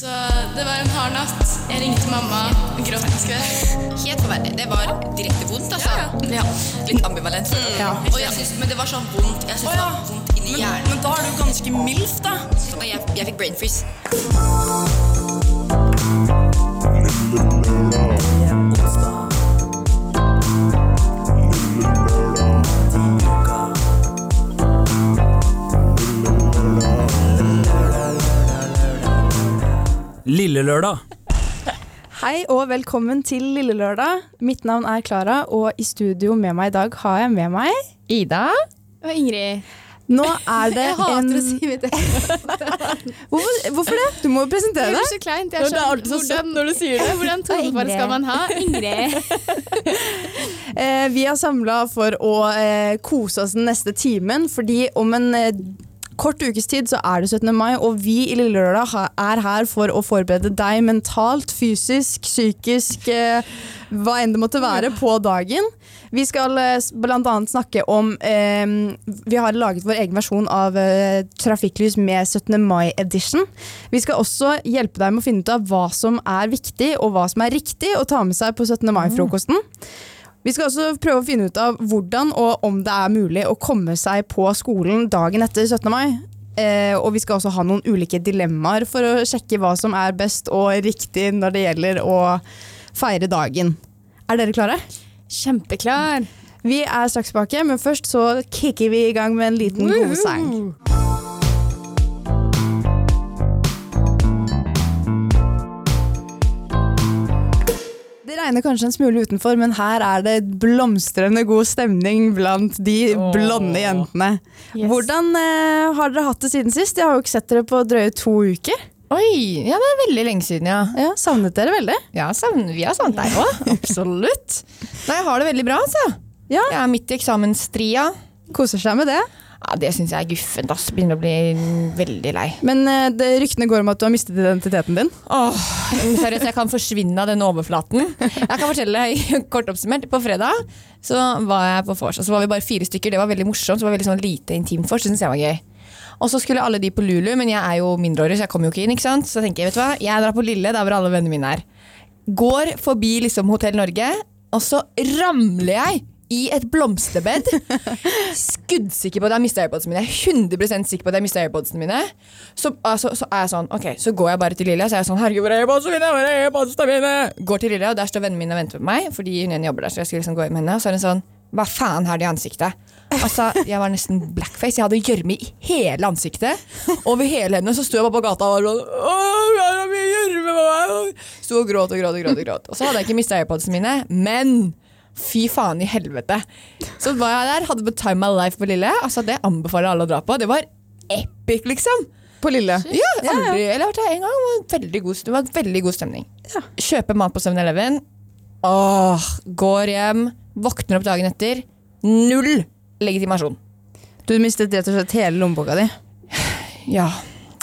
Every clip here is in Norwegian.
Så det var en hard natt. Jeg ringte mamma og gråt en skvett. Helt forverret. Det var direkte vondt, altså. Ja. Litt ambivalent. Ja. Og jeg synes, men det var sånn vondt. Jeg synes det var vondt inni Men, hjernen. men da er du ganske MILF, da. Jeg, jeg fikk brain freeze. Lille lørdag. Hei og velkommen til Lille Lørdag. Mitt navn er Klara, og i studio med meg i dag har jeg med meg Ida? Og Ingrid. Nå er det Jeg hater en å si mitt hvorfor, hvorfor det? Du må jo presentere Det er deg. så kleint. Jeg er sånn, hvordan, når du sier det. hvordan tonefall skal man ha? Ingrid. Eh, vi er samla for å eh, kose oss den neste timen, fordi om en eh, kort ukes tid så er det 17. mai, og vi i Lille Lørdag er her for å forberede deg mentalt, fysisk, psykisk, eh, hva enn det måtte være, på dagen. Vi skal eh, annet snakke om eh, Vi har laget vår egen versjon av eh, Trafikklys med 17. mai-edition. Vi skal også hjelpe deg med å finne ut av hva som er viktig, og hva som er riktig å ta med seg på 17. mai-frokosten. Vi skal også prøve å finne ut av hvordan og om det er mulig å komme seg på skolen dagen etter 17. mai. Eh, og vi skal også ha noen ulike dilemmaer for å sjekke hva som er best og riktig når det gjelder å feire dagen. Er dere klare? Kjempeklar. Vi er straks tilbake, men først så kicker vi i gang med en liten godsang. Regner kanskje en smule utenfor, men her er det blomstrende god stemning blant de blonde jentene. Yes. Hvordan eh, har dere hatt det siden sist? Jeg har jo ikke sett dere på drøye to uker. Oi, ja det er veldig lenge siden, ja. Ja, Savnet dere veldig? ja savnet, vi har savnet deg òg. Absolutt. Nei, jeg har det veldig bra, altså. Ja. Jeg er midt i eksamensstria. Koser seg med det. Ja, Det syns jeg er guffent. ass. Begynner å bli veldig lei. Men eh, det, ryktene går om at du har mistet identiteten din. Åh, Seriøst, jeg kan forsvinne av denne overflaten. Jeg kan fortelle kort oppsummert. På fredag så var jeg på vors, og så var vi bare fire stykker. Det var veldig morsomt. Så det var veldig sånn lite intimt vors. Det synes jeg var gøy. Og så skulle alle de på Lulu, men jeg er jo mindreårig, så jeg kommer jo ikke inn. ikke sant? Så tenker vet du hva, jeg drar på Lille, der hvor alle vennene mine er. Går forbi liksom Hotell Norge, og så ramler jeg i et blomsterbed. Skuddsikker på at jeg har mista airpodsene mine. Jeg er 100 sikker på at jeg mista airpodsene mine. Så, altså, så er jeg sånn, ok, så går jeg bare til Lilja og er jeg sånn Herregud, hvor er airpodsene mine? Hvor er airpodsene mine? Går til Lilja, og der står vennene mine og venter på meg, fordi hun igjen jobber der. Så jeg skulle liksom gå hjem med henne. Og så er hun sånn Hva faen har de i ansiktet? Altså, Jeg var nesten blackface. Jeg hadde gjørme i hele ansiktet. Over hele henne. Så sto jeg bare på gata og var sånn har mye gjørme på meg. Sto og gråt og gråt og gråt. Og gråt Og så hadde jeg ikke mista airpodsene mine, men Fy faen i helvete. Så var jeg der, hadde på Time My Life på Lille. Altså Det anbefaler alle å dra på. Det var epic, liksom. På Lille. Ja, aldri, eller jeg har vært der en gang. Det var veldig god, det var veldig god stemning. Kjøpe mat på 7-Eleven. Åh, går hjem, våkner opp dagen etter. Null legitimasjon. Du mistet rett og slett hele lommeboka di. Ja,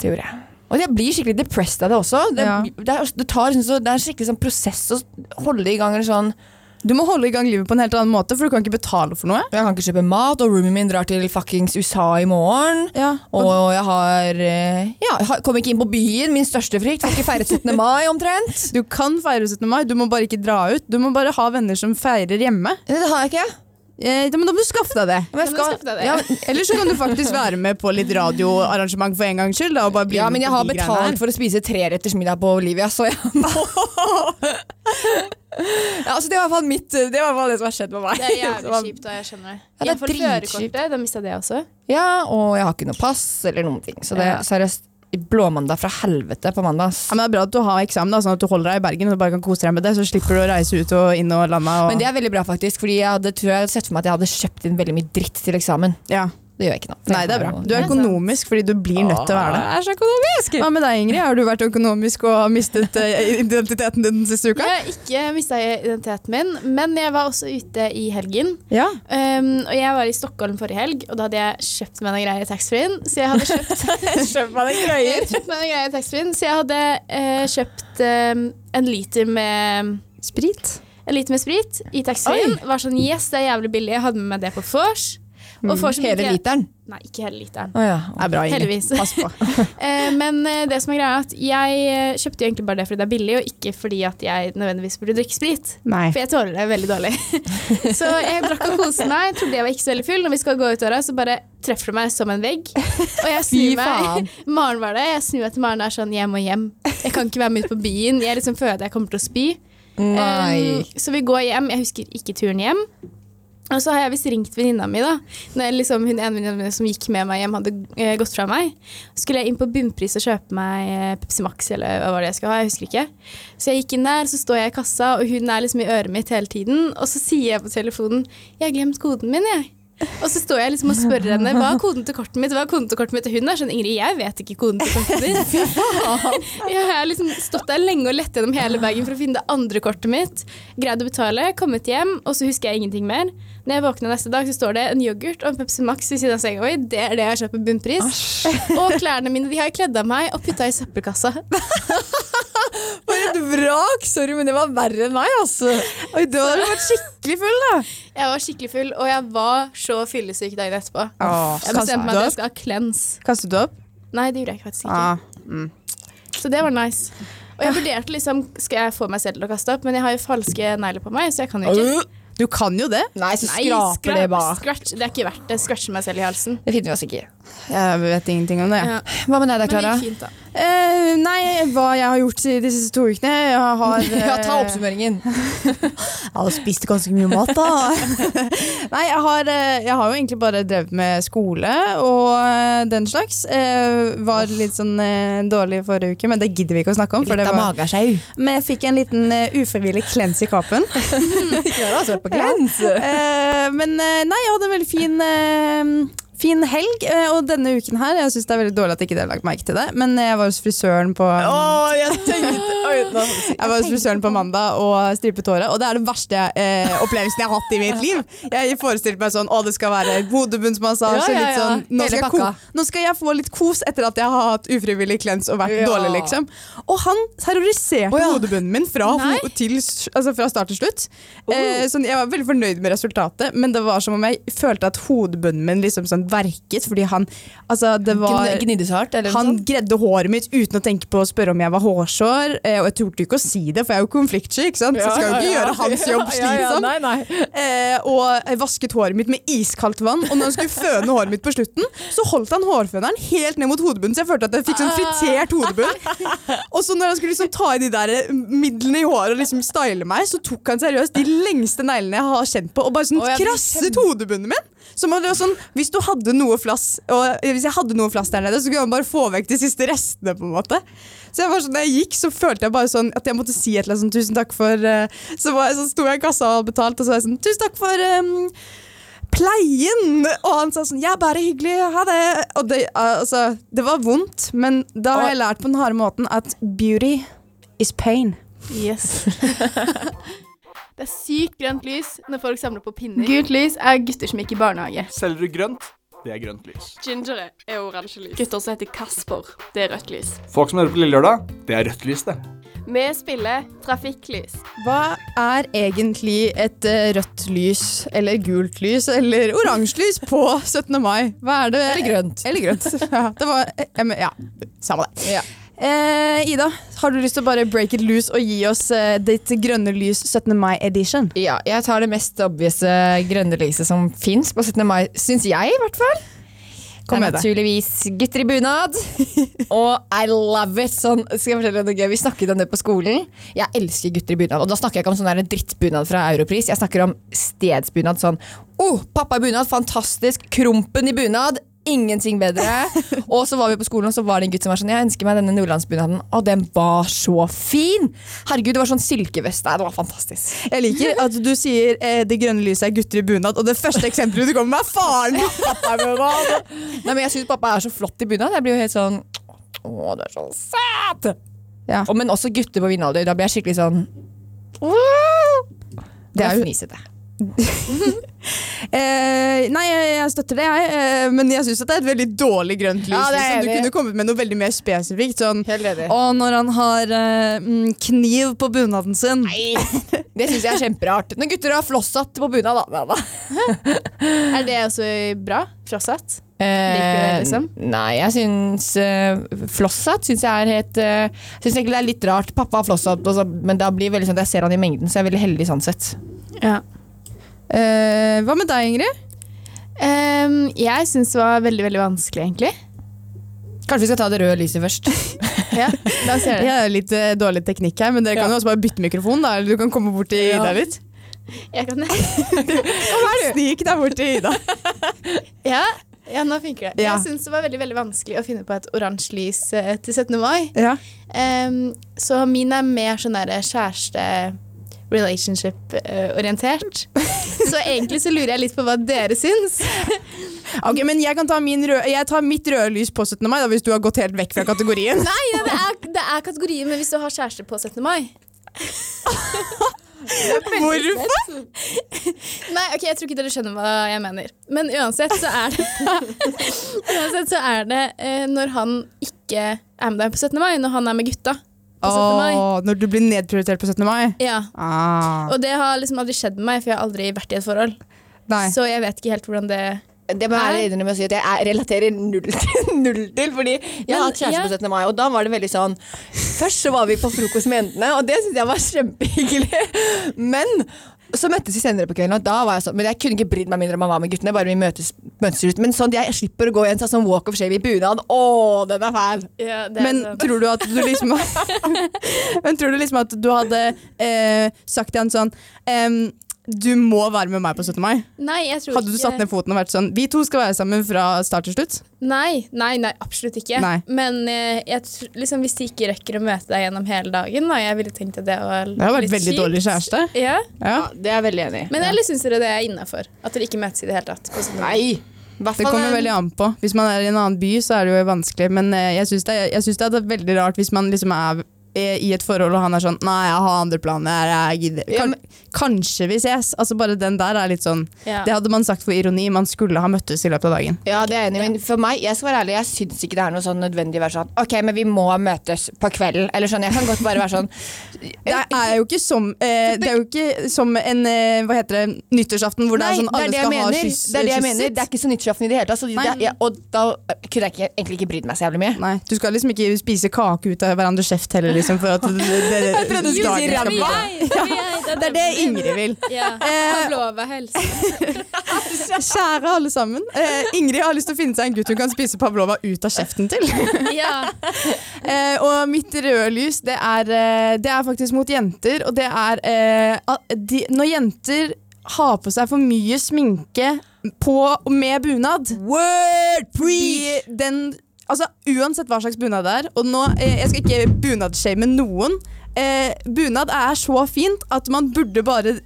det gjorde jeg. Og jeg blir skikkelig depressed av det også. Det, Ja. det, er, det, tar, liksom det er en skikkelig sånn prosess å holde i gang. Eller sånn. Du må holde i gang livet på en helt annen måte, for du kan ikke betale for noe. Jeg kan ikke kjøpe mat, og roomien min drar til fuckings USA i morgen. Ja, Og jeg har eh, Ja, jeg kom ikke inn på byen. Min største frykt. Får ikke feiret 17. mai omtrent. Du kan feire 17. mai, du må bare ikke dra ut. Du må bare ha venner som feirer hjemme. Det har jeg ikke. Eh, men da må du skaffe deg det. Jeg skal, skaffe deg det? ja, Eller så kan du faktisk være med på litt radioarrangement for en gangs skyld. Da, og bare bli ja, men jeg har betalt for å spise treretters middag på Olivia, så jeg må ja, altså Det var i hvert fall mitt Det var i hvert fall det som har skjedd med meg. Det er jævlig kjipt, og Jeg skjønner det. Ja, det er Jeg får førerkortet. Da mista jeg det også. Ja, og jeg har ikke noe pass eller noen ting. Så det Ja. er seriøst blåmandag fra helvete på mandag. Ja, men det er bra at du har eksamen, da, sånn at du holder deg i Bergen og bare kan kose deg med det. Så slipper du å reise ut og inn og lande. Og... Men det er veldig bra, faktisk. Fordi jeg hadde, tror jeg hadde sett for meg at jeg hadde kjøpt inn veldig mye dritt til eksamen. ja. Det gjør jeg ikke noe Nei, det er bra. Du er økonomisk fordi du blir nødt til å være det. Jeg er så økonomisk! Hva med deg, Ingrid? Har du vært økonomisk og mistet eh, identiteten din den siste uka? Jeg har ikke mista identiteten min, men jeg var også ute i helgen. Ja. Um, og jeg var i Stockholm forrige helg, og da hadde jeg kjøpt meg noen greier i taxfree-en. Så jeg hadde kjøpt Kjøp meg noen greier? kjøpt meg noen greier i taxfree-en, så jeg hadde uh, kjøpt um, en liter med Sprit. en liter med sprit i taxfree-en. Var sånn yes, det er jævlig billig. Jeg hadde med meg det på vors. Vors Hele literen. Nei, ikke hele literen. Oh, ja. Det er bra, Ingrid. Heldigvis. Pass på. Eh, men eh, det som er greia er at jeg eh, kjøpte egentlig bare det fordi det er billig, og ikke fordi at jeg nødvendigvis burde drikke sprit. Nei. For jeg tåler det veldig dårlig. så jeg drakk og koste meg. Trodde jeg var ikke så veldig full. Når vi skal gå ut døra, så bare treffer det meg som en vegg. Og jeg snur meg. Maren var det. Jeg snur meg til Maren og er sånn hjem og hjem. Jeg kan ikke være med ut på byen. Jeg liksom føler at jeg kommer til å spy. Um, så vi går hjem. Jeg husker ikke turen hjem. Og så har jeg visst ringt venninna mi, da. Når liksom, hun ene venninna som gikk med meg hjem, hadde eh, gått fra meg. Skulle jeg inn på bunnpris og kjøpe meg eh, Pepsi Max eller hva var det jeg skulle ha, jeg husker ikke. Så jeg gikk inn der, så står jeg i kassa, og hun er liksom i øret mitt hele tiden. Og så sier jeg på telefonen 'Jeg har glemt koden min', jeg. Og så står jeg liksom og spør henne hva er koden til kortet mitt. Hva er koden til kortet mitt? Og hun er sånn Ingrid, jeg vet ikke koden til kortet ditt. jeg har liksom stått der lenge og lett gjennom hele bagen for å finne det andre kortet mitt. Greid å betale, kommet hjem, og så husker jeg ingenting mer. Når jeg våkner neste dag, så står det en yoghurt og en Pepsi Max ved siden av senga mi. Det er det jeg har kjøpt på bunnpris. Og klærne mine de har jeg kledd av meg og putta i søppelkassa. For et vrak! Sorry, men det var verre enn meg, altså. Oi, du har vært skikkelig full, da. Jeg var skikkelig full, og jeg var så fyllesyk dagen etterpå. Åh, Jeg bestemte meg at jeg skal ha cleanse. kastet du opp? Nei, det gjorde jeg faktisk ikke. Ah. Så det var nice. Og jeg vurderte liksom Skal jeg få meg selv til å kaste opp, men jeg har jo falske negler på meg, så jeg kan jo ikke. Du kan jo det. Nei, så Nei, skraper det bak. scratch. Det er ikke verdt det. Scratche meg selv i halsen. Det finner vi oss ikke i. Jeg vet ingenting om det. Ja. Hva med deg da, Klara? Eh, nei, hva jeg har gjort de siste to ukene Jeg har Ja, ta eh, oppsummeringen. Jeg har spist ganske mye mat, da. Nei, jeg har, eh, jeg har jo egentlig bare drevet med skole og eh, den slags. Eh, Var litt sånn eh, dårlig forrige uke, men det gidder vi ikke å snakke om. For det Litt av var, magesjau. men jeg fikk en liten uh, ufrivillig klens i kapen. Klara har svart på klens! Eh, men eh, nei, jeg hadde en veldig fin eh, Fin helg, eh, og denne uken her Jeg synes det er veldig dårlig at ikke dere har lagt merke til det, men jeg var hos frisøren på jeg tenkte Oi, nå. Jeg var hos frisøren på mandag og stripet håret, og det er den verste eh, opplevelsen jeg har hatt i mitt liv. Jeg forestilte meg sånn, å det skal være hodebunnsmassasje, Ja, ja, ja. sånn nå skal, nå skal jeg få litt kos etter at jeg har hatt ufrivillig klens og vært dårlig, liksom. Og han terroriserte oh, hodebunnen min fra, ho til, altså fra start til slutt. Eh, sånn, jeg var veldig fornøyd med resultatet, men det var som om jeg følte at hodebunnen min liksom sånn verket, fordi han Altså, det var Gnidde så hardt, han gredde håret mitt uten å tenke på å spørre om jeg var hårsår. eh, Og jeg torde ikke å si det, for jeg er jo konfliktsky. ikke sant? Så skal jo ikke gjøre hans jobb slitsom. Nei, nei. Eh, og jeg vasket håret mitt med iskaldt vann. Og når han skulle føne håret mitt på slutten, så holdt han hårføneren helt ned mot hodebunnen, så jeg følte at jeg fikk sånn fritert hodebunn. Og så når han skulle liksom ta i de der midlene i håret og liksom style meg, så tok han seriøst de lengste neglene jeg har kjent på, og bare sånn ja, krasset hodebunnen min. Sånn, hvis flass Og hvis jeg hadde noe flass der nede, så kunne man bare få vekk de siste restene. på en måte Så jeg var sånn, Da jeg gikk, så følte jeg bare sånn at jeg måtte si et eller annet sånn Tusen takk for eh», Så, var så sto jeg i kassa og hadde betalt, og så var jeg sånn Tusen takk for um, pleien! Og han sa sånn Ja, bare hyggelig. Ha det. Og det, altså, det var vondt, men da har jeg lært på den harde måten at beauty is pain. Yes. det er sykt grønt lys når folk samler på pinner. Gult lys er gutter som gikk i barnehage. Selger du grønt? Det er grønt lys. Ginger er oransje lys. Gutter som heter Kasper, det er rødt lys. Folk som hører på Lille Lørdag, det er rødt lys, det. Vi spiller trafikklys. Hva er egentlig et eh, rødt lys, eller gult lys, eller oransje lys på 17. mai? Hva er det? Eller grønt. Eller grønt. Ja, det var, eh, ja samme det. Ja. Eh, Ida, har du lyst til å bare break it loose og gi oss eh, ditt grønne lys 17. mai edition? Ja, jeg tar det mest obvise grønne lyset som fins på 17. mai, syns jeg i hvert fall. Kom det er naturligvis gutter i bunad. og I love it! Sånn, skal jeg fortelle deg noe gøy? Vi snakket om det på skolen. Jeg elsker gutter i bunad. Og da snakker jeg ikke om sånn drittbunad fra Europris. Jeg snakker om stedsbunad. Sånn oh, pappa i bunad, fantastisk. Krompen i bunad. Ingenting bedre. og så var vi på skolen, og så var det en gutt som var sånn Jeg ønsker meg denne nordlandsbunaden. Og den var så fin! Herregud, det var sånn silkevest. der. det var fantastisk. Jeg liker at du sier eh, det grønne lyset er gutter i bunad, og det første eksempelet du kommer med, er faren bunad. Nei, men jeg syns pappa er så flott i bunad. Jeg blir jo helt sånn Å, det er så søt! Ja. Og, men også gutter på min alder. Da blir jeg skikkelig sånn Det er jo- fnisete. Eh, nei, jeg, støtter det, jeg. Eh, men jeg syns det er et veldig dårlig grønt lys. Ja, det er liksom. Du kunne kommet med noe veldig mer spesifikt. Sånn, og når han har eh, mm, kniv på bunaden sin. Nei, Det syns jeg er kjemperart. Når gutter har flosshatt på bunad, da. da. Er det også bra? Flosshatt? Eh, Liker du liksom? Nei, jeg syns uh, flosshatt syns jeg er helt uh, Syns egentlig det er litt rart. Pappa har flosshatt, men da blir veldig sånn at jeg ser han i mengden, så jeg er veldig heldig sånn sett. Ja. Eh, hva med deg, Ingrid? Um, jeg syns det var veldig, veldig vanskelig, egentlig. Kanskje vi skal ta det røde lyset først. Ja, la oss gjøre det. Jeg har litt uh, dårlig teknikk her, men dere kan jo også bare bytte mikrofon, da. Eller du kan komme bort til Ida litt. Jeg kan det. Snik deg bort til Ida. Ja, ja nå funker det. Ja. Jeg syns det var veldig veldig vanskelig å finne på et oransje lys eh, til 17. mai. Ja. Um, så min er mer sånn derre kjæreste relationship-orientert. så egentlig så lurer jeg litt på hva dere syns. Ok, men jeg kan ta min røde, jeg tar mitt røde lys på 17. mai, da, hvis du har gått helt vekk fra kategorien. Nei, ja, det, er, det er kategorien, men hvis du har kjæreste på 17. mai Hvorfor? Nei, ok, jeg tror ikke dere skjønner hva jeg mener. Men uansett så er det Uansett så er det eh, når han ikke er med deg på 17. mai, når han er med gutta på 17. mai. Når du blir nedprioritert på 17. mai? Ja. Ah, Og det har liksom aldri skjedd med meg, for jeg har aldri vært i et forhold. nei. Så jeg vet ikke helt hvordan det Det må jeg være med å si at jeg er- relaterer null til, null til. Fordi jeg har hatt kjæreste ja. på 17. mai, og da var det veldig sånn Først så var vi på frokost med jentene, og det syntes jeg var kjempehyggelig. Men så møttes vi senere på kvelden, og da var jeg sånn Men jeg kunne ikke brydd meg mindre om han var med guttene, bare vi møtes, møtes ut. Men sånn, jeg slipper å gå i en sånn walk of shame i bunad. Å, den er fæl! Men tror du at du liksom Men tror du liksom at du hadde eh, sagt til han sånn em, Du må være med meg på 17. mai? Nei, jeg tror Hadde du satt ned foten og vært sånn Vi to skal være sammen fra start til slutt? Nei, nei, nei, absolutt ikke. Nei. Men eh, jeg, liksom, hvis de ikke rekker å møte deg gjennom hele dagen, da, jeg ville tenkt at det var litt Det har vært veldig kjipt. dårlig kjæreste. Ja. Ja. Det er jeg veldig enig i. Men eller syns dere det er innafor? At dere ikke møtes i det hele tatt? På Nei! Det kommer veldig an på. Hvis man er i en annen by, så er det jo vanskelig. Men eh, jeg syns det, jeg synes det er veldig rart hvis man liksom er i et forhold og han er sånn Nei, jeg har andre planer. Jeg gidder. Kan, kanskje vi ses. Altså Bare den der er litt sånn Ja. Det hadde man sagt for ironi. Man skulle ha møttes i løpet av dagen. Ja, det er enig. Men for meg, jeg skal være ærlig, jeg syns ikke det er noe sånn nødvendig å være sånn Ok, men vi må møtes på kvelden. Eller sånn. Jeg kan godt bare være sånn Det er jo ikke som, eh, det er jo ikke som en eh, Hva heter det, nyttårsaften hvor det er sånn alle det jeg skal ha mener. kyss. Det er det jeg kysset. mener. Det er ikke så nyttårsaften i det hele tatt. Altså, ja, og da kunne jeg ikke, egentlig ikke brydd meg så jævlig mye. Nei, Du skal liksom ikke spise kake ut av hverandres kjeft heller, liksom, for at det, det, Jeg trodde du skulle si. Ja, Det er det Ingrid vil. Ja. Eh. Kjære alle sammen. Eh, Ingrid har lyst til å finne seg en gutt hun kan spise pavlova ut av kjeften til. Ja. Eh, og mitt røde lys, det er, eh, det er faktisk mot jenter. Og det er eh, de, når jenter har på seg for mye sminke på, med bunad Word de, den, altså, Uansett hva slags bunad det er. Og nå, eh, jeg skal ikke bunadshame noen. Eh, bunad er så fint at man burde bare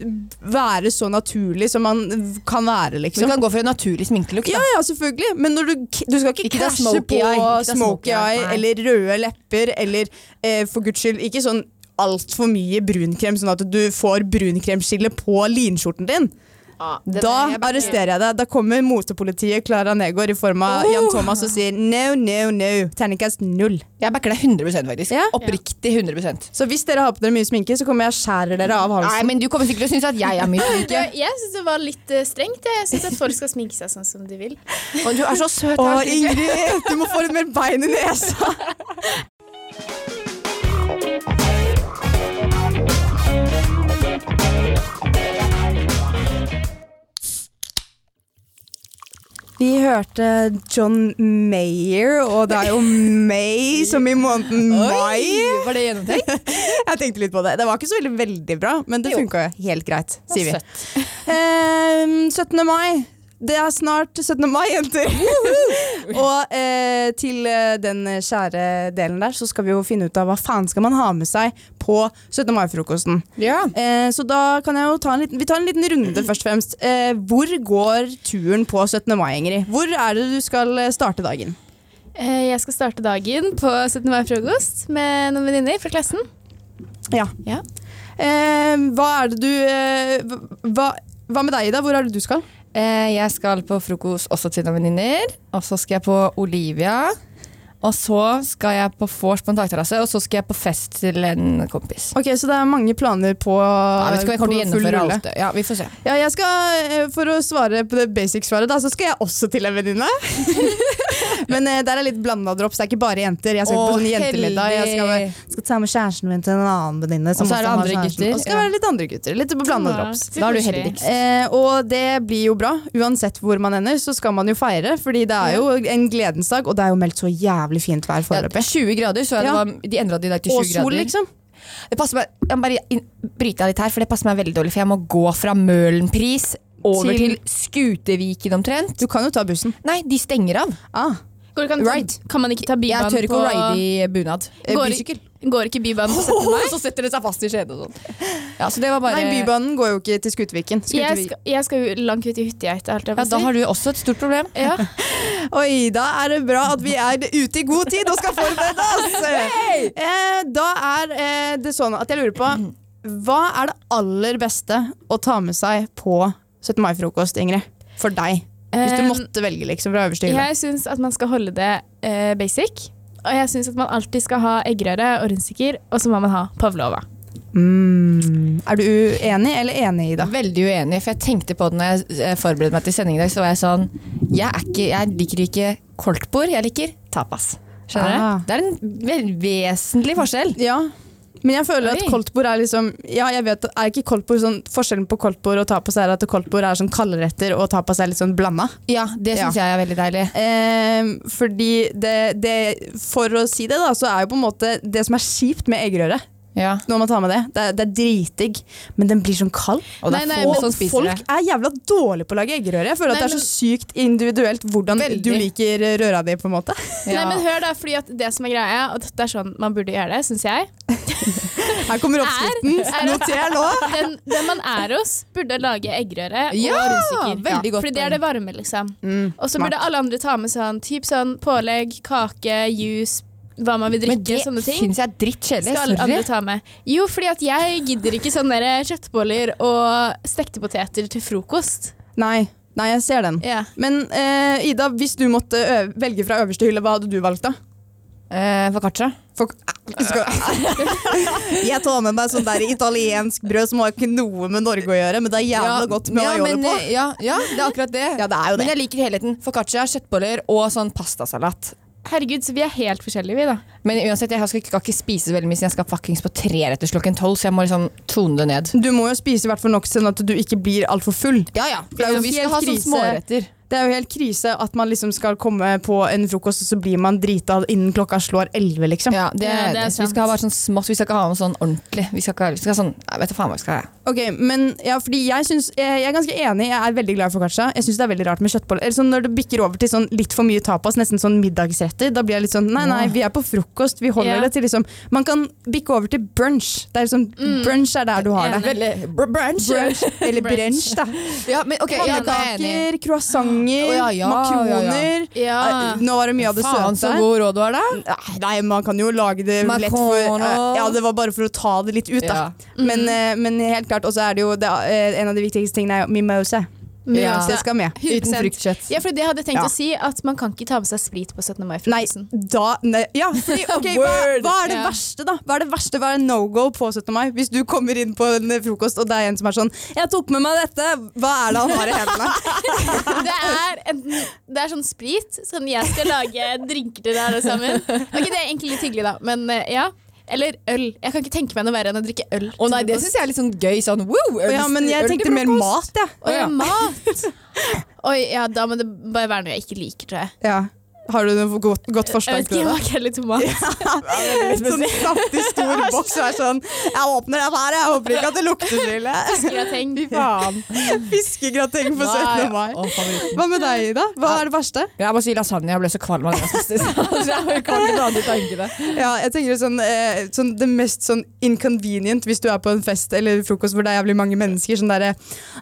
være så naturlig som man kan være, liksom. du kan gå for en naturlig sminkelook. Ja, ja, selvfølgelig. Men du, du skal ikke, Ikke krasje på eye, smoky eye, eye eller røde lepper eller eh, for guds skyld ikke sånn altfor mye brunkrem, sånn at du får brunkremskille på linskjorten din. Det- Da jeg arresterer jeg deg. Da kommer motepolitiet Klara Negård i form av Jan Thomas og sier no, no, no. Terningkast null. Jeg backer deg 100 faktisk. Ja. Oppriktig 100% Så hvis dere har på dere mye sminke, så kommer jeg og skjærer dere av Nei, men Du kommer sikkert til å synes at jeg er mye sminke. jeg syns det var litt eh, strengt. Jeg syns at folk skal sminke seg sånn som de vil. Og du er så søt. Å. Ingrid, du må få litt mer bein i nesa! Vi hørte John Mayer, og det er jo May som i måneden mai. Var det gjennomtenkt? Jeg tenkte litt på det. Det var ikke så veldig, veldig bra, men det funka helt greit, sier vi. Søtt. Eh, 17. mai. Det er snart 17. mai, jenter! og eh, til eh, den kjære delen der, så skal vi jo finne ut av hva faen skal man ha med seg på 17. mai-frokosten. Ja. Eh, så da kan jeg jo ta en liten Vi tar en liten runde først og fremst. Eh, hvor går turen på 17. mai, Ingrid? Hvor er det du skal eh, starte dagen? Eh, Jeg skal starte dagen på 17. mai-frokost med noen venninner fra klassen. Ja. Ja. Hva er det du hva, hva med deg, Ida? Hvor er det du skal? Eh, jeg skal på frokost også til noen venninner. Og så skal jeg på Olivia. Og så skal jeg på vors på en takterrasse, og så skal jeg på fest til en kompis. Ok, Så det er mange planer på, ja, vet ikke om jeg kommer til å gjennomføre alt. Ja, vi får se. Ja, jeg skal, eh, For å svare på det basic-svaret, da, så skal jeg også til en venninne. Men eh, der er litt blanda drops. Det er ikke bare jenter. Jeg skal Å, på sånn jentemiddag. Jeg skal, skal ta med kjæresten min til en annen venninne. Og så er det andre gutter. Og skal være litt andre gutter. Litt blanda Ja, drops. Da er du heldigst. Eh, og det blir jo bra. Uansett hvor man ender, så skal man jo feire. Fordi det er jo en gledens dag, og det er jo meldt så jævlig fint vær Ja, 20 grader, så Ja. var, de endra de dag til 20 grader. og sol, grader. liksom. Det passer meg, jeg må bare bryte av litt her, for det passer meg veldig dårlig. For jeg må gå fra Møhlenpris over Til- til, Skuteviken omtrent. Du kan jo ta bussen. Nei, de stenger av. Ah, kan, Right. kan man ikke ta Jeg tør ikke på å ride i bunad. Eh, Går- Bysykkel. Går ikke bybanen på 17. mai? så setter det seg fast i skjedet og sånn. Ja, så det var bare Nei, Bybanen går jo ikke til Skuteviken. Jeg skal, jeg skal jo langt ut i på Ja, da har du også et stort problem. Ja. Oi, da er det bra at vi er ute i god tid og skal forberede oss! eh, da er eh, det sånn at jeg lurer på Hva er det aller beste å ta med seg på 17. mai-frokost, Ingrid? For deg. Hvis du måtte velge liksom fra øverste hylle. Jeg syns at man skal holde det eh, basic. Og jeg syns at man alltid skal ha eggerøre og rundstykker, og så må man ha pavlova. Mm. Er du uenig eller enig, Ida? Veldig uenig, for jeg tenkte på det når jeg eh, forberedte meg til sending i dag, så var jeg sånn Jeg, er ikke, jeg liker ikke koldtbord, jeg liker tapas. Skjønner Ah. Det er en vesentlig forskjell. Ja. Men jeg føler at koldtbord er liksom Ja, jeg vet, er ikke koldtbord sånn Forskjellen på koldtbord og tapas er at koldtbord er sånn kaldretter, og tapas er litt sånn blanda. Ja, det syns jeg er veldig deilig. Eh, fordi det, det For å si det, da, så er jo på en måte det som er kjipt med eggerøre Ja. når man tar med det, det er, det er dritdigg, men den blir sånn kald. Og det er Nei, nei, få men folk det. er jævla dårlige på å lage eggerøre. Jeg føler at det er men- så sykt individuelt hvordan Veldig. du liker røra di. på en måte Nei, men hør da, fordi at det som er greia, og det er sånn man burde gjøre det, syns jeg Her kommer oppskriften. er- Noter nå. den, den man er hos, burde lage eggerøre Ja, og rundstykker. veldig godt Fordi det er det varme, liksom. Mm, Og så burde alle andre ta med sånn typ sånn pålegg, kake, juice, hva man vil Men drikke, det sånne ting. syns jeg er drittkjedelig. Skal alle andre ta med. Jo, fordi at jeg gidder ikke sånne kjøttboller og stekte poteter til frokost. Nei, nei, jeg ser den. Ja. Men uh, Ida, hvis du måtte ø velge fra øverste hylle, hva hadde du valgt da? Uh, Foccaccia. For, skal, jeg tar med meg sånn der italiensk brød som har ikke noe med Norge å gjøre, men det er jævla godt med ja, aioli men, på. eh, Ja, ja, det er akkurat det. Ja, det er jo Men det. jeg liker helheten. Foccaccia, kjøttboller og sånn pastasalat. Herregud, så vi er helt forskjellige, vi, da. Men uansett, jeg skal ikke, skal ikke spise så veldig mye siden jeg skal fuckings på treretters klokken tolv, så jeg må liksom tone det ned. Du må jo spise i hvert fall nok sånn at du ikke blir altfor full. Ja, ja. Det er jo vi skal ha sånn småretter. Det er jo helt krise at man liksom skal komme på en frokost, og så blir man drita innen klokka slår elleve, liksom. Ja, det, Ja, det er sant. vi skal ha bare sånn smått, vi skal ikke ha noe sånn ordentlig. Vi skal ikke ha vi skal ha sånn, jeg vet da faen hva vi skal ha. Ok, men ja, fordi jeg, synes, jeg, er ganske enig, jeg er veldig glad i foccaccia. Jeg syns det er veldig rart med kjøttboller. Eller sånn, når det bikker over til sånn litt for mye tapas, nesten sånn middagsretter, da blir jeg litt sånn nei, nei, vi er på frokost, vi holder Ja. det til liksom Man kan bikke over til brunch. Det er liksom, Brunch er der du har det. Veldig br brunch. Brunch, eller brunch, da. Ja, men ok, er. Pannekaker, croissanter, Å, ja, ja, makroner. Ja. Nå var det mye av det Faen så god råd du har da. Nei, man kan jo lage det lett for Ja, det var bare for å ta det litt ut, da. Men, eh, men helt klart, og så er det jo det, eh, En av de viktigste tingene er jo mimosa. Ja. Det skal med. Uten 100%. fruktkjøtt. Ja, for det hadde jeg tenkt Ja. å si, at man kan ikke ta med seg sprit på 17. Mai-frokosten. da nei, Ja, fordi, okay, hva, hva er det verste, da? Hva er det verste, hva er no go på 17. mai? Hvis du kommer inn på en frokost, og det er en som er sånn 'Jeg tok med meg dette', hva er det han har i hendene? Det er, en, det er sånn sprit, sånn jeg skal lage drinker til deg alle sammen. Ok, Det er egentlig litt hyggelig, da, men eh, ja. Eller øl. Jeg kan ikke tenke meg noe verre enn å drikke øl. Å nei, det syns jeg er litt sånn gøy. Sånn, wow, øl, Ja, men jeg øl tenkte mer mat, jeg. Å ja, mat! Oi, ja, da må det bare være noe jeg ikke liker, tror jeg. Ja. Har du noe godt, godt Jeg forslag vet ikke, til det? makrell i tomat. Sånn saftig stor boks og er sånn Jeg åpner den her, jeg håper ikke at det lukter så ille. Fiskegrateng. Fy faen. Fiskegrateng på 17. mai. Hva med deg, Ida? Hva er det verste? Jeg må si lasagne. Jeg ble så kvalm av det jeg spiste. Jeg ikke. Ja, jeg tenker sånn, eh, sånn Det mest sånn inconvenient hvis du er på en fest eller frokost hvor det er jævlig mange mennesker. Sånn derre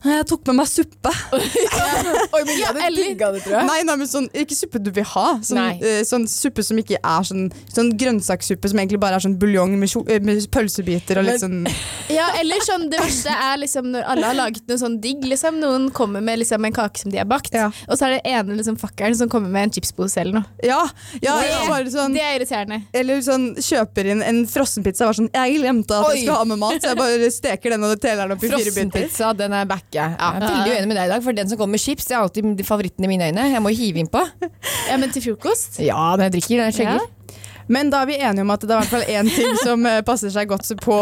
'Jeg tok med meg suppe'. Oi, men jeg hadde eller- digga det, tror jeg. Nei, nei, men sånn, ikke suppe du vil ha, Sånn, eh, sånn suppe som ikke er sånn, sånn grønnsakssuppe som egentlig bare er sånn buljong med, eh, med pølsebiter og litt sånn Ja, eller sånn, det verste er liksom når alle har laget noe sånn digg. Liksom. Noen kommer med liksom en kake som de har bakt, Ja. og så er det ene liksom fakkeren som kommer med en chipspose eller noe. Ja! ja Det- sånn Det er irriterende. eller sånn kjøper inn en frossenpizza. Var sånn, jeg glemte at Oi. jeg skulle ha med mat, så jeg bare steker den og teler den opp i fire biter. Frossenpizza, den er back. Jeg er veldig uenig med deg i dag, for den som kommer med chips, det er alltid favoritten i mine øyne. Jeg må hive innpå. Ja, men til frokost? Ja, når jeg drikker, den skjegger. Men da er vi enige om at det er i hvert fall én ting som eh, passer seg godt på,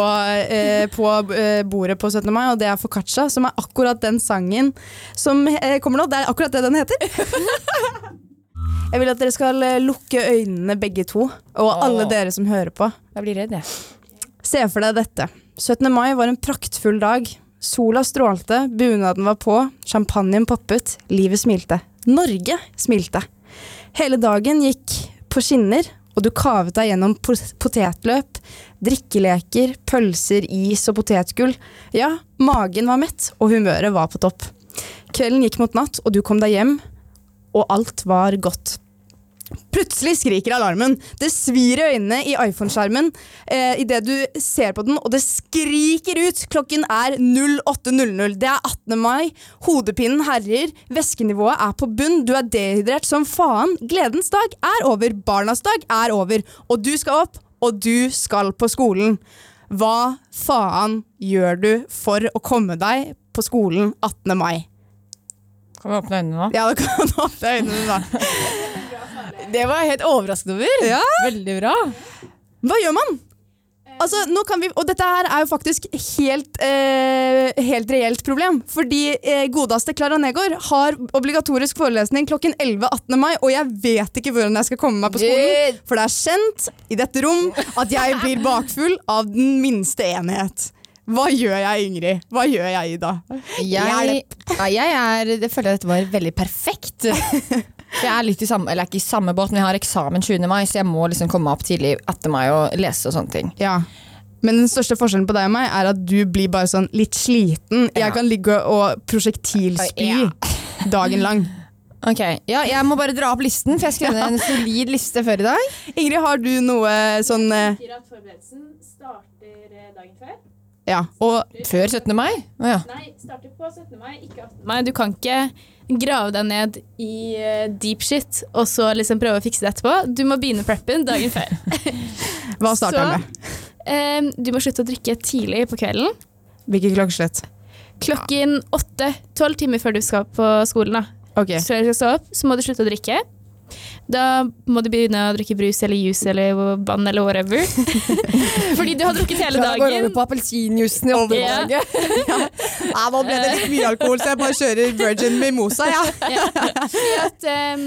eh, på eh, bordet på 17. mai, og det er Foccaccia, som er akkurat den sangen som eh, kommer nå. Det er akkurat det den heter. Jeg vil at dere skal lukke øynene begge to, og alle dere som hører på. Jeg blir redd, jeg. Se for deg dette. 17. mai var en praktfull dag. Sola strålte, bunaden var på, champagnen poppet, livet smilte. Norge smilte. Hele dagen gikk på skinner, og du kavet deg gjennom potetløp, drikkeleker, pølser, is og potetgull. Ja, magen var mett, og humøret var på topp. Kvelden gikk mot natt, og du kom deg hjem, og alt var godt. Plutselig skriker alarmen. Det svir i øynene i iPhone-skjermen eh, idet du ser på den, og det skriker ut. Klokken er 08.00. Det er 18. mai. Hodepinen herjer. Væskenivået er på bunn. Du er dehydrert som faen. Gledens dag er over. Barnas dag er over. Og du skal opp, og du skal på skolen. Hva faen gjør du for å komme deg på skolen 18. mai? Kan vi åpne øynene nå? Ja, du kan åpne øynene, da. Det var jeg helt overrasket over. Ja. Veldig bra. Hva gjør man? Altså, vi, og dette her er jo faktisk helt, eh, helt reelt problem. Fordi eh, godeste Klara Negård har obligatorisk forelesning klokken 11 18. mai, og jeg vet ikke hvordan jeg skal komme meg på skolen. For det er kjent i dette rom at jeg blir bakfull av den minste enhet. Hva gjør jeg, Ingrid? Hva gjør jeg, Ida? Jeg, ja, jeg er, jeg føler at dette var veldig perfekt. Jeg er litt i samme, eller ikke i samme båt, men jeg har eksamen 20. mai, så jeg må liksom komme opp tidlig etter meg og lese og sånne ting. Ja. Men den største forskjellen på deg og meg er at du blir bare sånn litt sliten. Ja. Jeg kan ligge og prosjektilspy Ja. dagen lang. Ok, ja, Jeg må bare dra opp listen, for jeg skrev ned en solid liste før i dag. Ingrid, har du noe sånn eh, at forberedelsen starter dagen før. Ja, og Før 17. mai? Oh, ja. Nei, starter på 17. mai, ikke 18. mai. Du kan ikke grave deg ned i eh, deep shit og så liksom prøve å fikse det etterpå. Du må begynne preppen dagen før. hva starter den med? Um, du må slutte å drikke tidlig på kvelden. Hvilket klokkeslett? Klokken åtte. Tolv timer før du skal på skolen. da. Okay. Så du skal stå opp, så må du slutte å drikke. Da må du begynne å drikke brus eller juice eller vann eller whatever. Fordi du har drukket hele dagen. Da går over på appelsinjuicen i overmorgen. Ja, nå ble det litt mye alkohol, så jeg bare kjører virgin mimosa, ja. Ja. Fordi, at, um,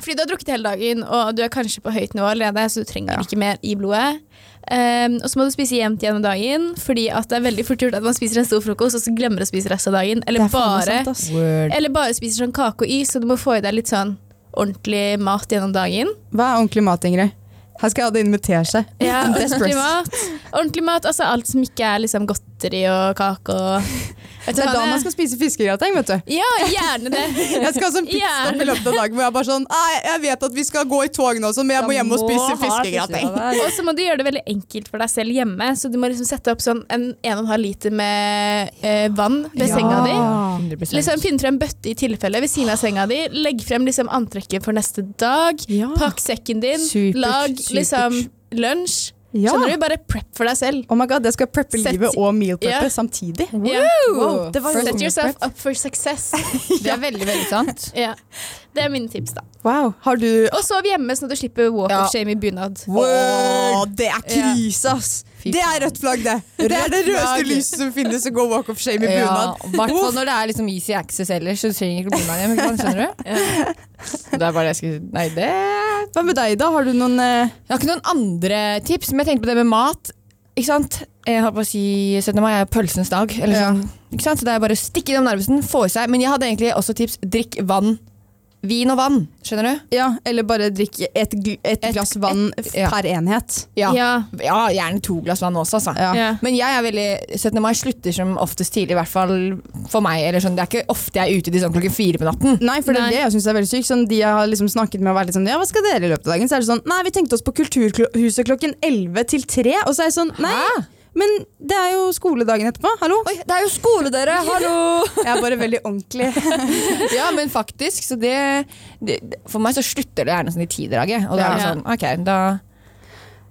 fordi du har drukket hele dagen, og du er kanskje på høyt nivå allerede, så du trenger ikke mer i blodet. Um, og så må du spise jevnt gjennom dagen, fordi at det er veldig fort gjort at man spiser en stor frokost, og så glemmer å spise resten av dagen. Eller, er bare, sant, eller bare spiser sånn kake og is, så du må få i deg litt sånn ordentlig mat gjennom dagen. Hva er ordentlig mat, Ingrid? Her skal inn med teskje. Ja, ordentlig mat. Ordentlig mat, altså alt som ikke er liksom godteri og kake og Det er da man skal spise fiskegrateng, vet du. Ja, gjerne det. Jeg skal ha sånn pitstop i løpet av dagen hvor jeg bare sånn jeg vet at vi skal gå i tog nå, men jeg må hjem og spise fiskegrateng. Og så må du gjøre det veldig enkelt for deg selv hjemme. Så du må liksom sette opp sånn en 1,5 liter med eh, vann ved senga di. 100%. Liksom Finn frem bøtte i tilfelle ved siden av senga di. Legg frem liksom antrekket for neste dag. Ja. Pakk sekken din. Supert, lag supert. liksom lunsj. Ja. Skjønner du? Bare prep for deg selv. Oh my god, jeg skal preppe Set, livet og meal preppe Ja. samtidig. Yeah. Wow, det var Set yourself up for success. Det er veldig, veldig sant. ja. Det er mine tips, da. Wow, har du Og sov hjemme, sånn at du slipper walk Ja. of shame i bunad. Åh, det er krise, ass! Det er rødt flagg, det! Det er det rødeste lyset som finnes å gå walk of shame i Ja, bunad. I hvert fall når det er liksom easy access ellers, så du trenger ikke bunad hjem. Skjønner du? Det er bare det jeg skulle Nei, det Hva med deg, da? Har du noen eh, Jeg har ikke noen andre tips, men jeg tenkte på det med mat. Ikke sant? Jeg har på å si 17. mai er pølsens dag. Eller Ja. sånn. Ikke sant? Så det er bare å stikke innom Narvesen, få i seg. Men jeg hadde egentlig også tips. Drikk vann vin og vann. Skjønner du? Ja, eller bare drikk et, gl- et Et- glass vann et- ja. per enhet. Ja. Ja. ja, gjerne to glass vann også, altså. Ja. Ja. Men jeg er veldig 17. mai slutter som oftest tidlig, i hvert fall for meg. Eller sånn, det er ikke ofte jeg er ute til sånn klokken fire på natten. Nei, for det er det jeg synes er veldig sykt. Sånn, de jeg har liksom snakket med og vært litt sånn Ja, hva skal dere i løpet av dagen? Så er det sånn Nei, vi tenkte oss på Kulturhuset klokken 11 til 3. Og så er jeg sånn Nei, Hæ? Men det er jo skoledagen etterpå. Hallo? Oi, det er jo skole, dere! Hallo! Jeg er bare veldig ordentlig. ja, men faktisk. Så det, det For meg så slutter det gjerne sånn i tidraget. Og da er det sånn, ok, da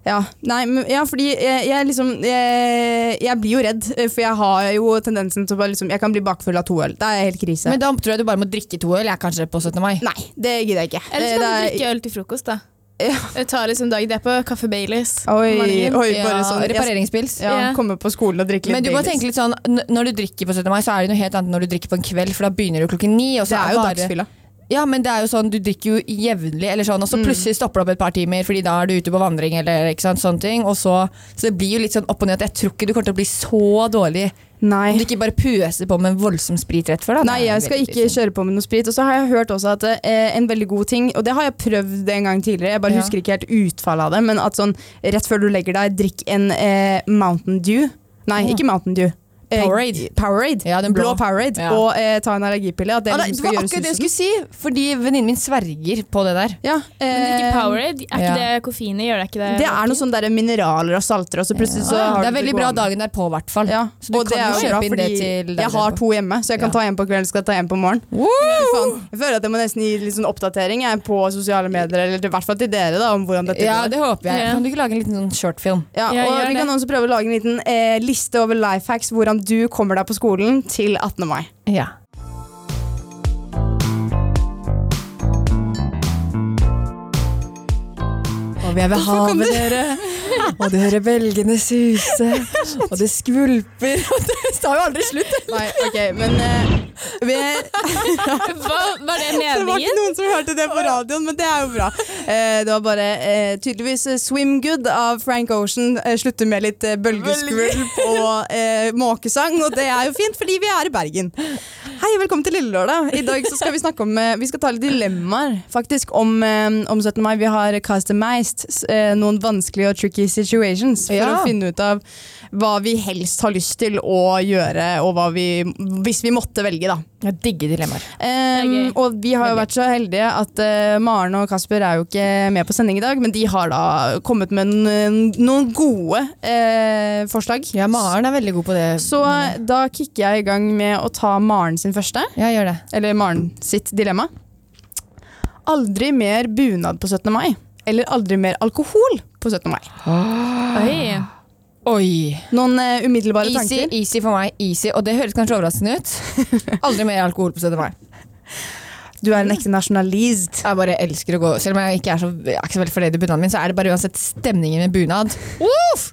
Ja, nei, men, ja fordi jeg, jeg liksom jeg, jeg blir jo redd, for jeg har jo tendensen til å bare liksom Jeg kan bli bakfull av to øl. Det er helt krise. Men da tror jeg du bare må drikke to øl, jeg kanskje, på 17. mai. nei, det gidder jeg ikke. Eller så kan det du er- drikke øl til frokost, da. Ja. Jeg tar liksom dag det er på Kaffe Baileys. Oi, oi, bare sånn ja, repareringspils. ja, Ja. Komme på skolen og drikke litt Men du må Baileys. tenke litt sånn, når du drikker på 17. mai, så er det noe helt annet enn når du drikker på en kveld, for da begynner du klokken ni. Og så Det er jo bare- dagsfylla. Ja, men det er jo sånn, du drikker jo jevnlig, eller sånn, og Mm. så plutselig stopper det opp et par timer, fordi da er du ute på vandring, eller ikke sant, sånne ting. Og så, så det blir jo litt sånn opp og ned. at Jeg tror ikke du kommer til å bli så dårlig Nei. om du ikke bare pøser på med en voldsom sprit rett før. Da. Nei, jeg skal ikke kjøre på med noe sprit. Og så har jeg hørt også at eh, en veldig god ting, og det har jeg prøvd en gang tidligere, jeg bare Ja. husker ikke helt utfallet av det, men at sånn rett før du legger deg, drikk en eh, Mountain Dew. Nei, Ja. ikke Mountain Dew. Eh, Powerade. Powerade. Ja, den blå blå. Powerade. Ja. Og eh, ta en allergipille. At det, Ja, liksom det, det var akkurat det jeg skulle si, fordi venninnen min sverger på det der. Ja, Men drikke eh, Powerade, er ja. ikke det koffein i? Gjør det ikke det? Det er noe sånn der mineraler og salter, og så plutselig så har det er veldig bra dagen derpå, i hvert fall. Ja, Så du og kan det er jo kjøpe inn det til jeg har to hjemme, så jeg kan Ja. ta en på kvelden skal ta en på morgen. Jeg føler at jeg må nesten gi litt sånn oppdatering jeg, på sosiale medier, eller i hvert fall til dere, da, om hvordan dette Ja, går. det håper jeg. Ja. Kan du ikke lage en liten sånn shortfilm? Ja, Ja, og Vi kan også prøve å lage en liten eh, liste over life hacks hvordan du kommer deg på skolen til 18. mai. Ja. Og vi er ved havet, dere. Og du hører bølgene suse. Og det skvulper. Og det tar jo aldri slutt. Nei, ok, men eh, vi, Hva, var det Det var ikke noen som hørte det på radioen, men det er jo bra. Eh, det var bare eh, tydeligvis eh, 'Swim Good' av Frank Ocean slutter med litt bølgeskvulp og måkesang, og det er jo fint, fordi vi er i Bergen. Hei, velkommen til Lille Lørdag. I dag så skal vi snakke om eh, Vi skal ta litt dilemmaer faktisk om, eh, om 17. mai. Vi har customized eh, noen vanskelige og tricky situations for Ja. å finne ut av hva vi helst har lyst til å gjøre, og hva vi, hvis vi måtte velge, da. Jeg digger dilemmaer. Um, og vi har jo vært så heldige at uh, Maren og Kasper er jo ikke med på sending i dag, men de har da kommet med noen gode uh, forslag. Ja, Maren er veldig god på det. Så uh, da kicker jeg i gang med å ta Maren sin første, Ja, gjør det. eller Maren sitt dilemma. Aldri mer bunad på 17. mai. Eller aldri mer alkohol på 17. mai. Oi. Oi. Noen uh, umiddelbare Easy, tanker? easy for meg. Easy. Og det høres kanskje overraskende ut. Aldri mer alkohol på 17. mai. Du er en ekte nasjonalist. Jeg bare elsker å gå Selv om jeg ikke er så, jeg er ikke så veldig fornøyd i bunaden min, så er det bare uansett stemningen med bunad. Uff!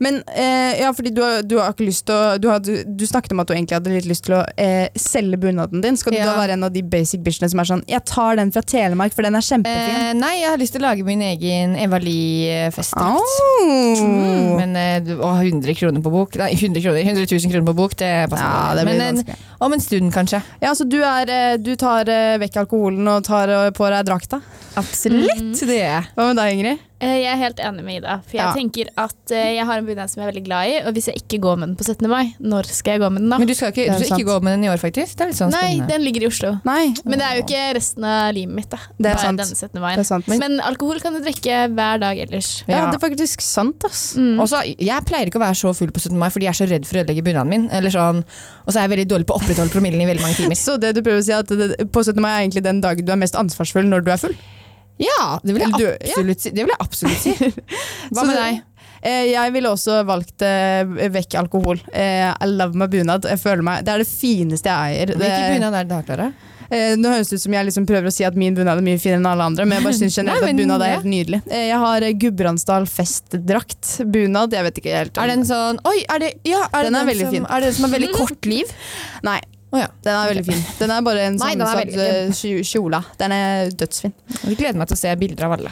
Men eh, ja, fordi du du har ikke lyst til å du, har, du, du snakket om at du egentlig hadde litt lyst til å eh, selge bunaden din. Skal du Ja. da være en av de basic bitchene som er sånn Jeg tar den fra Telemark, for den er kjempefin. Eh, nei, jeg har lyst til å lage min egen Eva Lie-festdrakt. Oh. Men eh, du- å, 100 kroner på bok Nei, 100 kroner, 100 000 kroner på bok, det passer Ja, det blir Men en, om en stund, kanskje. Ja, så du, er, eh, du tar eh, vekk alkoholen og tar eh, på deg drakta. Absolutt. Det er jeg. Hva med deg, Ingrid? Eh, Jeg er helt enig med Ida. For jeg Ja. tenker at eh, jeg har en bunad som jeg er veldig glad i, og hvis jeg ikke går med den på 17. mai, når skal jeg gå med den da? Men du skal ikke, du skal ikke gå med den i år, faktisk? Det er litt sånn Nei, spennende. den ligger i Oslo. Nei. Men det er jo ikke resten av livet mitt. da Det er sant. denne 17. Det er sant. Men, alkohol kan du drikke hver dag ellers. ja, Ja. det er faktisk sant, ass. Mm. Også, jeg pleier ikke å være så full på 17. mai, fordi jeg er så redd for å ødelegge bunaden min. Eller sånn, og så er jeg veldig dårlig på å opprettholde promillen i veldig mange timer. Så det du prøver å si er at det, på 17. mai er egentlig den dagen du er mest ansvarsfull når du er full? Ja, det vil jeg du- absolutt si. Det vil jeg absolutt si. Hva med deg? Eh, jeg ville også valgt eh, vekk alkohol. Eh, I love my bunad. Jeg føler meg, det er det fineste jeg eier. Hvilken bunad er det du har, Klara? nå høres det ut som jeg liksom prøver å si at min bunad er mye finere enn alle andre, men jeg bare syns generelt Nei, at men, bunad er helt nydelig. Jeg har Gudbrandsdal festdrakt. Bunad, jeg vet ikke helt om Er den sånn Oi, er det, ja, er Den den er veldig som, fin. Er det den som har veldig kort liv? Nei. Å ja. Den er veldig fin. Den er bare en Nei, den sammensatt veldig eh, kjo- kjole. Den er dødsfin. Jeg gleder meg til å se bilder av alle.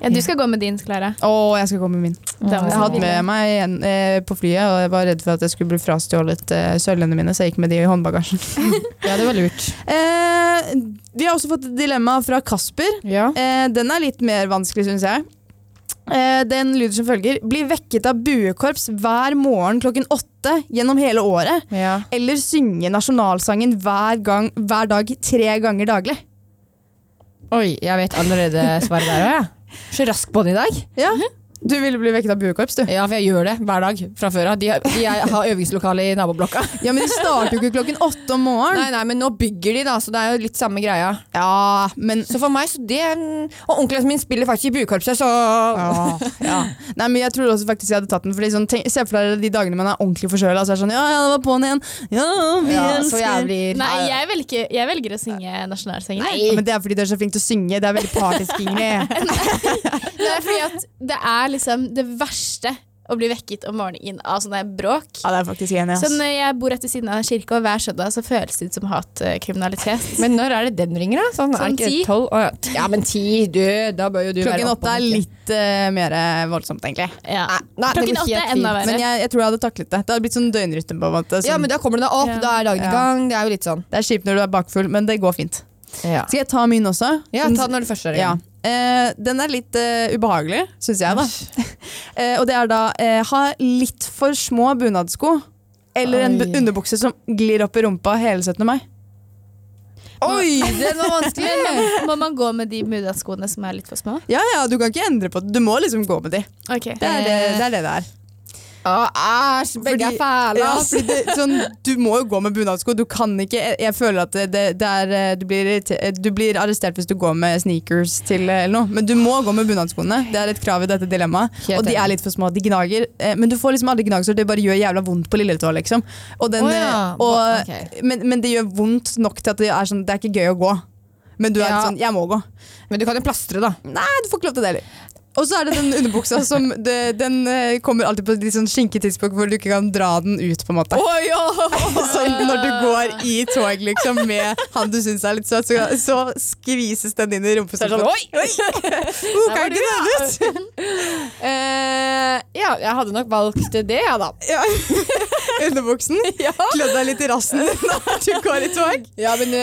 Ja, du skal gå med din, Klara. Å, jeg skal gå med min. Jeg hadde med meg en eh, på flyet, og jeg var redd for at jeg skulle bli frastjålet eh, sølvene mine, så jeg gikk med de i håndbagasjen. Ja, det var lurt. Eh, vi har også fått et dilemma fra Kasper. Ja. Eh, den er litt mer vanskelig, syns jeg. Eh, den lyder som følger. Bli vekket av buekorps hver morgen klokken åtte gjennom hele året. ja. Eller synge nasjonalsangen hver, gang, hver dag tre ganger daglig. Oi, jeg vet allerede svaret der òg, jeg. Så rask på den i dag. Ja. Du ville bli vekket av buekorps, du. Ja, for jeg gjør det hver dag fra før av. De, de er- har øvingslokale i naboblokka. Ja, Men de starter jo ikke klokken åtte om morgenen. Nei, nei, men nå bygger de, da, så det er jo litt samme greia. Ja, men Så for meg, så det Og onkelen min spiller faktisk i buekorpset, så ja, ja. Nei, men jeg tror også faktisk jeg hadde tatt den. Fordi sånn, tenk, Se for dere de dagene man er ordentlig forkjøla. Så er det sånn, ja, ja, det var på'n igjen. Ja, vi ja, elsker. Så jævlig Nei, jeg velger, jeg velger å synge nasjonalsangen. Nei. Ja, Men det er fordi du er så flink til å synge. Det er veldig partisk, Ingrid. Det er fordi at det er liksom det verste å bli vekket om morgenen av sånne bråk. Ja, det er faktisk enig, Så ass. når jeg bor rett ved siden av kirka, og hver søndag så føles det ut som hatkriminalitet. Men når er det den ringer, da? Sånn, er Sånn det ikke ti. tolv? Å, ja. Ja, men ti, du. Da bør jo du være Klokken oppe åtte er litt uh, mer voldsomt, egentlig. Ja. Nei, Klokken åtte er enda verre. Men jeg, jeg tror jeg hadde taklet det. Det hadde blitt sånn døgnrytme. på en måte. Sånn, Ja, men da kommer du deg opp, Ja. da er dagen i gang. Det er jo litt sånn. Det er kjipt når du er bakfull, men det går fint. Ja, Skal jeg ta min også? ja ta den når du først er i Ja. gang. Eh, den er litt eh, ubehagelig, syns jeg, da. Eh, og det er da eh, ha litt for små bunadsko. Eller en Oi. en underbukse som glir opp i rumpa hele 17. mai. Oi, den var vanskelig! Må man gå med de bunadsskoene som er litt for små? Ja ja, du kan ikke endre på det. Du må liksom gå med de. Okay. Det er det det er. Det det er. Æsj, begge er fæle, ja, det, sånn, du må jo gå med bunadsko. Du kan ikke Jeg, føler at det, det, det er eh, du blir, du blir arrestert hvis du går med sneakers til eh, eller noe. Men du må gå med bunadskoene. Det er et krav i dette dilemmaet. Og de er litt for små. De gnager. eh, Men du får liksom aldri gnagsår. Det bare gjør jævla vondt på lilletåa, liksom. Den, oh, ja, eh, og, okay. men, men det gjør vondt nok til at det er sånn Det er ikke gøy å gå. Men du er Ja. sånn Jeg må gå. Men du kan jo plastre, da. Nei, du får ikke lov til det heller. Og så er det den underbuksa som det, Den eh, kommer alltid på litt sånn skinketidspunkt hvor du ikke kan dra den ut, på en måte. Sånn når du går i tog liksom med han du syns er litt søt, så, så skvises den inn i rumpestoppen. Oi! Oh, kan ikke den ut? Eh, ja, jeg hadde nok valgt det, ja da. Ja. Underbuksen. Klødd deg litt i rassen når du går i tog. Ja, men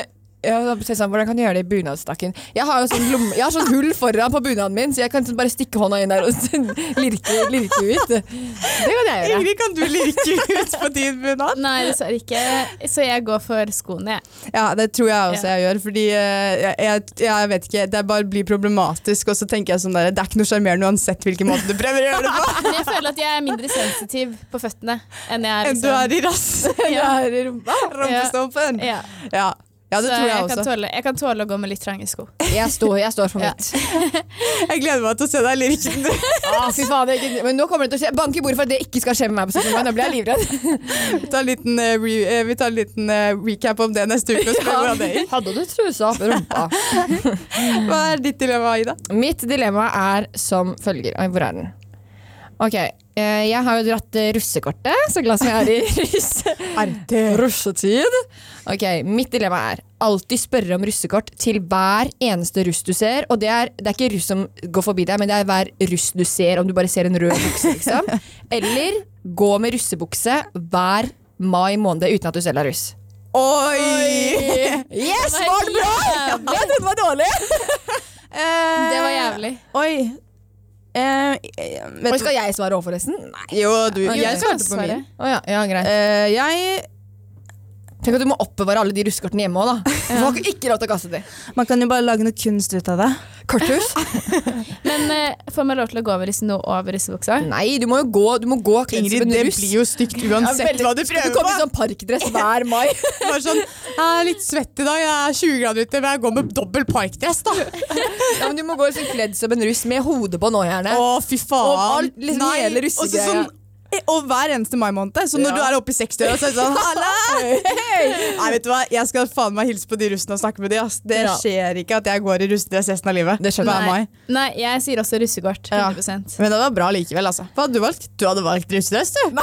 sånn, Hvordan kan jeg gjøre det i bunadstakken? Jeg har jo sånn, lomme, jeg har sånn hull foran på bunaden min, så jeg kan bare stikke hånda inn der og lirke, lirke ut. Det kan jeg gjøre. Ingrid, kan du lirke ut på din bunad? Nei, dessverre ikke. Så jeg går for skoene, jeg. Ja, det tror jeg også jeg gjør. Fordi eh, jeg, jeg, jeg vet ikke, det bare blir problematisk. Og så tenker jeg sånn der, Det er ikke noe sjarmerende uansett hvilken måte du prøver å gjøre det på. Men jeg føler at jeg er mindre sensitiv på føttene enn jeg er Enn du er i rassen. Ja. i rumpa. Rumpestumpen. Ja. Ja. Ja, det Så tror jeg kan også. tåle, jeg kan tåle å gå med litt trange sko. Jeg står, jeg står for Ja. mitt. Jeg gleder meg til å se deg lirken. Ah, fy faen, det er men nå kommer det til å skje. Bank i bordet for at det ikke skal skje med meg på 17. mai. Nå blir jeg livredd. Vi tar en liten, uh, re, uh, vi tar en liten uh, recap om det neste uke. Og hvordan det gikk. Hadde du trusa opp rumpa? Hva er ditt dilemma, Ida? Mitt dilemma er som følger. Oi, hvor er den? Ok, eh, jeg har jo dratt eh, russekortet, så glad som jeg er i russe, russetid. Ok, Mitt dilemma er alltid spørre om russekort til hver eneste russ du ser. Og det er, det er ikke russ som går forbi deg, men det er hver russ du ser, om du bare ser en rød bukse. liksom. Eller gå med russebukse hver mai måned uten at du selv er russ. Oi! Yes, var det bra? Trodde det var dårlig! Det var jævlig. Oi. Eh, vet skal jeg svare òg, forresten? Nei. jo, du, Ok. jeg svarte på min. Å ja, ja, greit. Eh, jeg Tenk at du må oppbevare alle de russekortene hjemme òg, da. Du får ikke- lov til å kaste dem. Man kan jo bare lage noe kunst ut av det. Korthus? Men eh, får man lov til å gå med liksom noe over russebuksa? Nei, du må jo gå, du må gå kledd som Ingrid, en det russ. blir jo stygt uansett hva du prøver Du kommer i på. sånn parkdress hver mai. Bare sånn, jeg er litt svett i dag, jeg er 20 grader ute, men jeg går med dobbel parkdress, da. Ja, men du må gå sånn kledd som en russ med hodebånd på nå, gjerne. Å, fy faen. Og alt, liksom hele og så sånn, og hver eneste mai måned. Så når Ja. du er oppe i 60-åra, så er det sånn Halla! Nei, vet du hva, Jeg skal faen meg hilse på de russene og snakke med de. Ass. Det Ja. skjer ikke at jeg går i russedress resten av livet. Det skjønner Nei. mai. Nei, jeg sier også russekort. Ja. 100 Men det var bra likevel, altså. Hva hadde du valgt? Du hadde valgt russedress, du.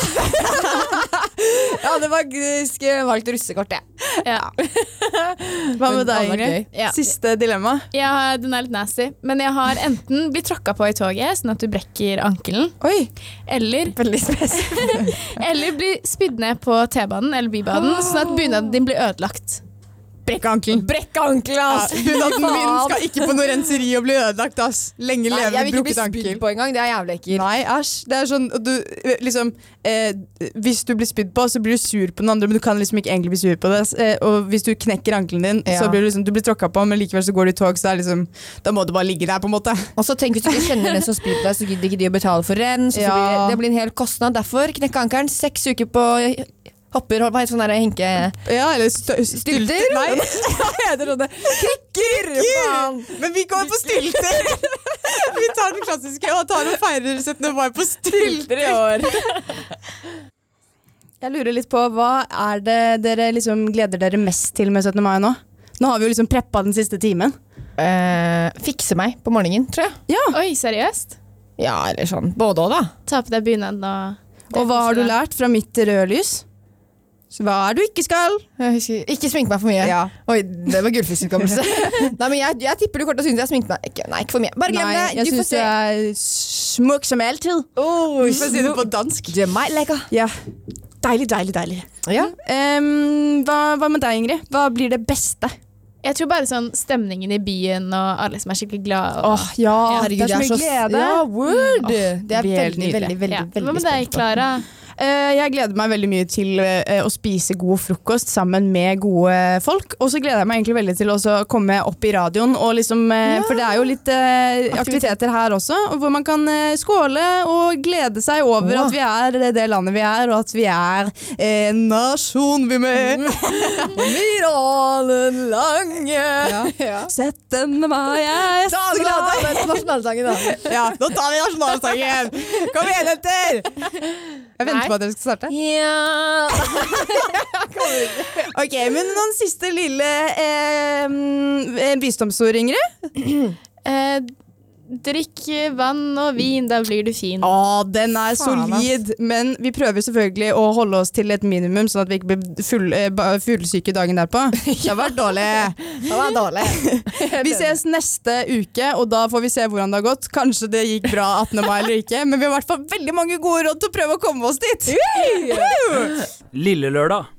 Jeg hadde faktisk valgt russekort, jeg. Ja. Hva med deg, Ingrid? Ja. Siste dilemma. Ja, den er litt nasty, men jeg har enten blitt tråkka på i toget, sånn at du brekker ankelen, Oi. eller, Veldig. Eller bli spydd ned på T-banen eller Bybanen, sånn at bunaden din blir ødelagt. Brekk ankelen. Brekke ankelen, Ja, ass! Bunaden min skal ikke på noe renseri og bli ødelagt, ass. Lenge Nei, leve jeg vil ikke bli brukket spydd ankel. på engang. Det er jævlig ekkelt. Nei, æsj. Det er sånn du liksom eh, Hvis du blir spydd på, så blir du sur på den andre, men du kan liksom ikke egentlig bli sur på det. Eh, og hvis du knekker ankelen din, Ja. så blir du liksom Du blir tråkka på, men likevel så går du i tog, så er liksom Da må du bare ligge der, på en måte. Og så tenk Hvis du ikke kjenner den som spyr på deg, så gidder ikke de å betale for rens. Ja. det, det blir en hel kostnad. Derfor knekke ankelen. Seks uker på hopper, hva heter sånn der henke... Ja, eller stø stylter. Nei. Hva heter det? Krikker! Faen! Men vi går på stylter! vi tar den klassiske og tar og feirer 17. mai på stylter i år. Jeg lurer litt på, hva er det dere liksom gleder dere mest til med 17. mai nå? Nå har vi jo liksom preppa den siste timen. Uh, fikse meg på morgenen, tror jeg. Oi, seriøst? Ja, eller sånn. Både òg, da. Ta på deg bunaden og Og hva har du lært fra mitt røde lys? Så hva er det du ikke skal? Husker, ikke sminke meg for mye. Ja. Oi, det var gullfiskutkommelse. nei, men jeg, jeg tipper du kommer til å synes jeg sminket meg. Ikke, nei, ikke for mye. Bare glem det. jeg Du får syns du se. er smuk som alltid. Oh, Du får si det på dansk. Du er meg, lekker. Ja. Deilig, deilig, deilig. Ja. Um, hva, hva med deg, Ingrid? Hva blir det beste? Jeg tror bare sånn stemningen i byen og alle som er skikkelig glade. Og, Åh, ja, Herregud, det er så mye glede. Ja, word. det er veldig, veldig, veldig, ja. veldig Hva med deg. Klara? Eh, jeg gleder meg veldig mye til eh, å spise god frokost sammen med gode folk. Og så gleder jeg meg egentlig veldig til å komme opp i radioen. Og liksom, ja. For det er jo litt eh, aktiviteter her også, hvor man kan eh, skåle og glede seg over wow. at vi er det landet vi er, og at vi er en nasjon vi med. Viralen lange. Ja. 17. mai er så glad nasjonalsangen, da. Ja, nå tar vi nasjonalsangen! Kom igjen, jenter! Jeg venter på at dere skal starte. Ja. Ok, men noen siste lille eh, mm, visdomsord, Ingrid? Eh, drikk vann og vin, da blir du fin. Å, den er Faen, solid. Men vi prøver selvfølgelig å holde oss til et minimum, sånn at vi ikke blir full, eh, fuglesyke dagen derpå. Det var dårlig. Det var dårlig. Vi ses neste uke, og da får vi se hvordan det har gått. Kanskje det gikk bra 18. mai eller ikke, men vi har i hvert fall veldig mange gode råd til å prøve å komme oss dit. Lille lørdag.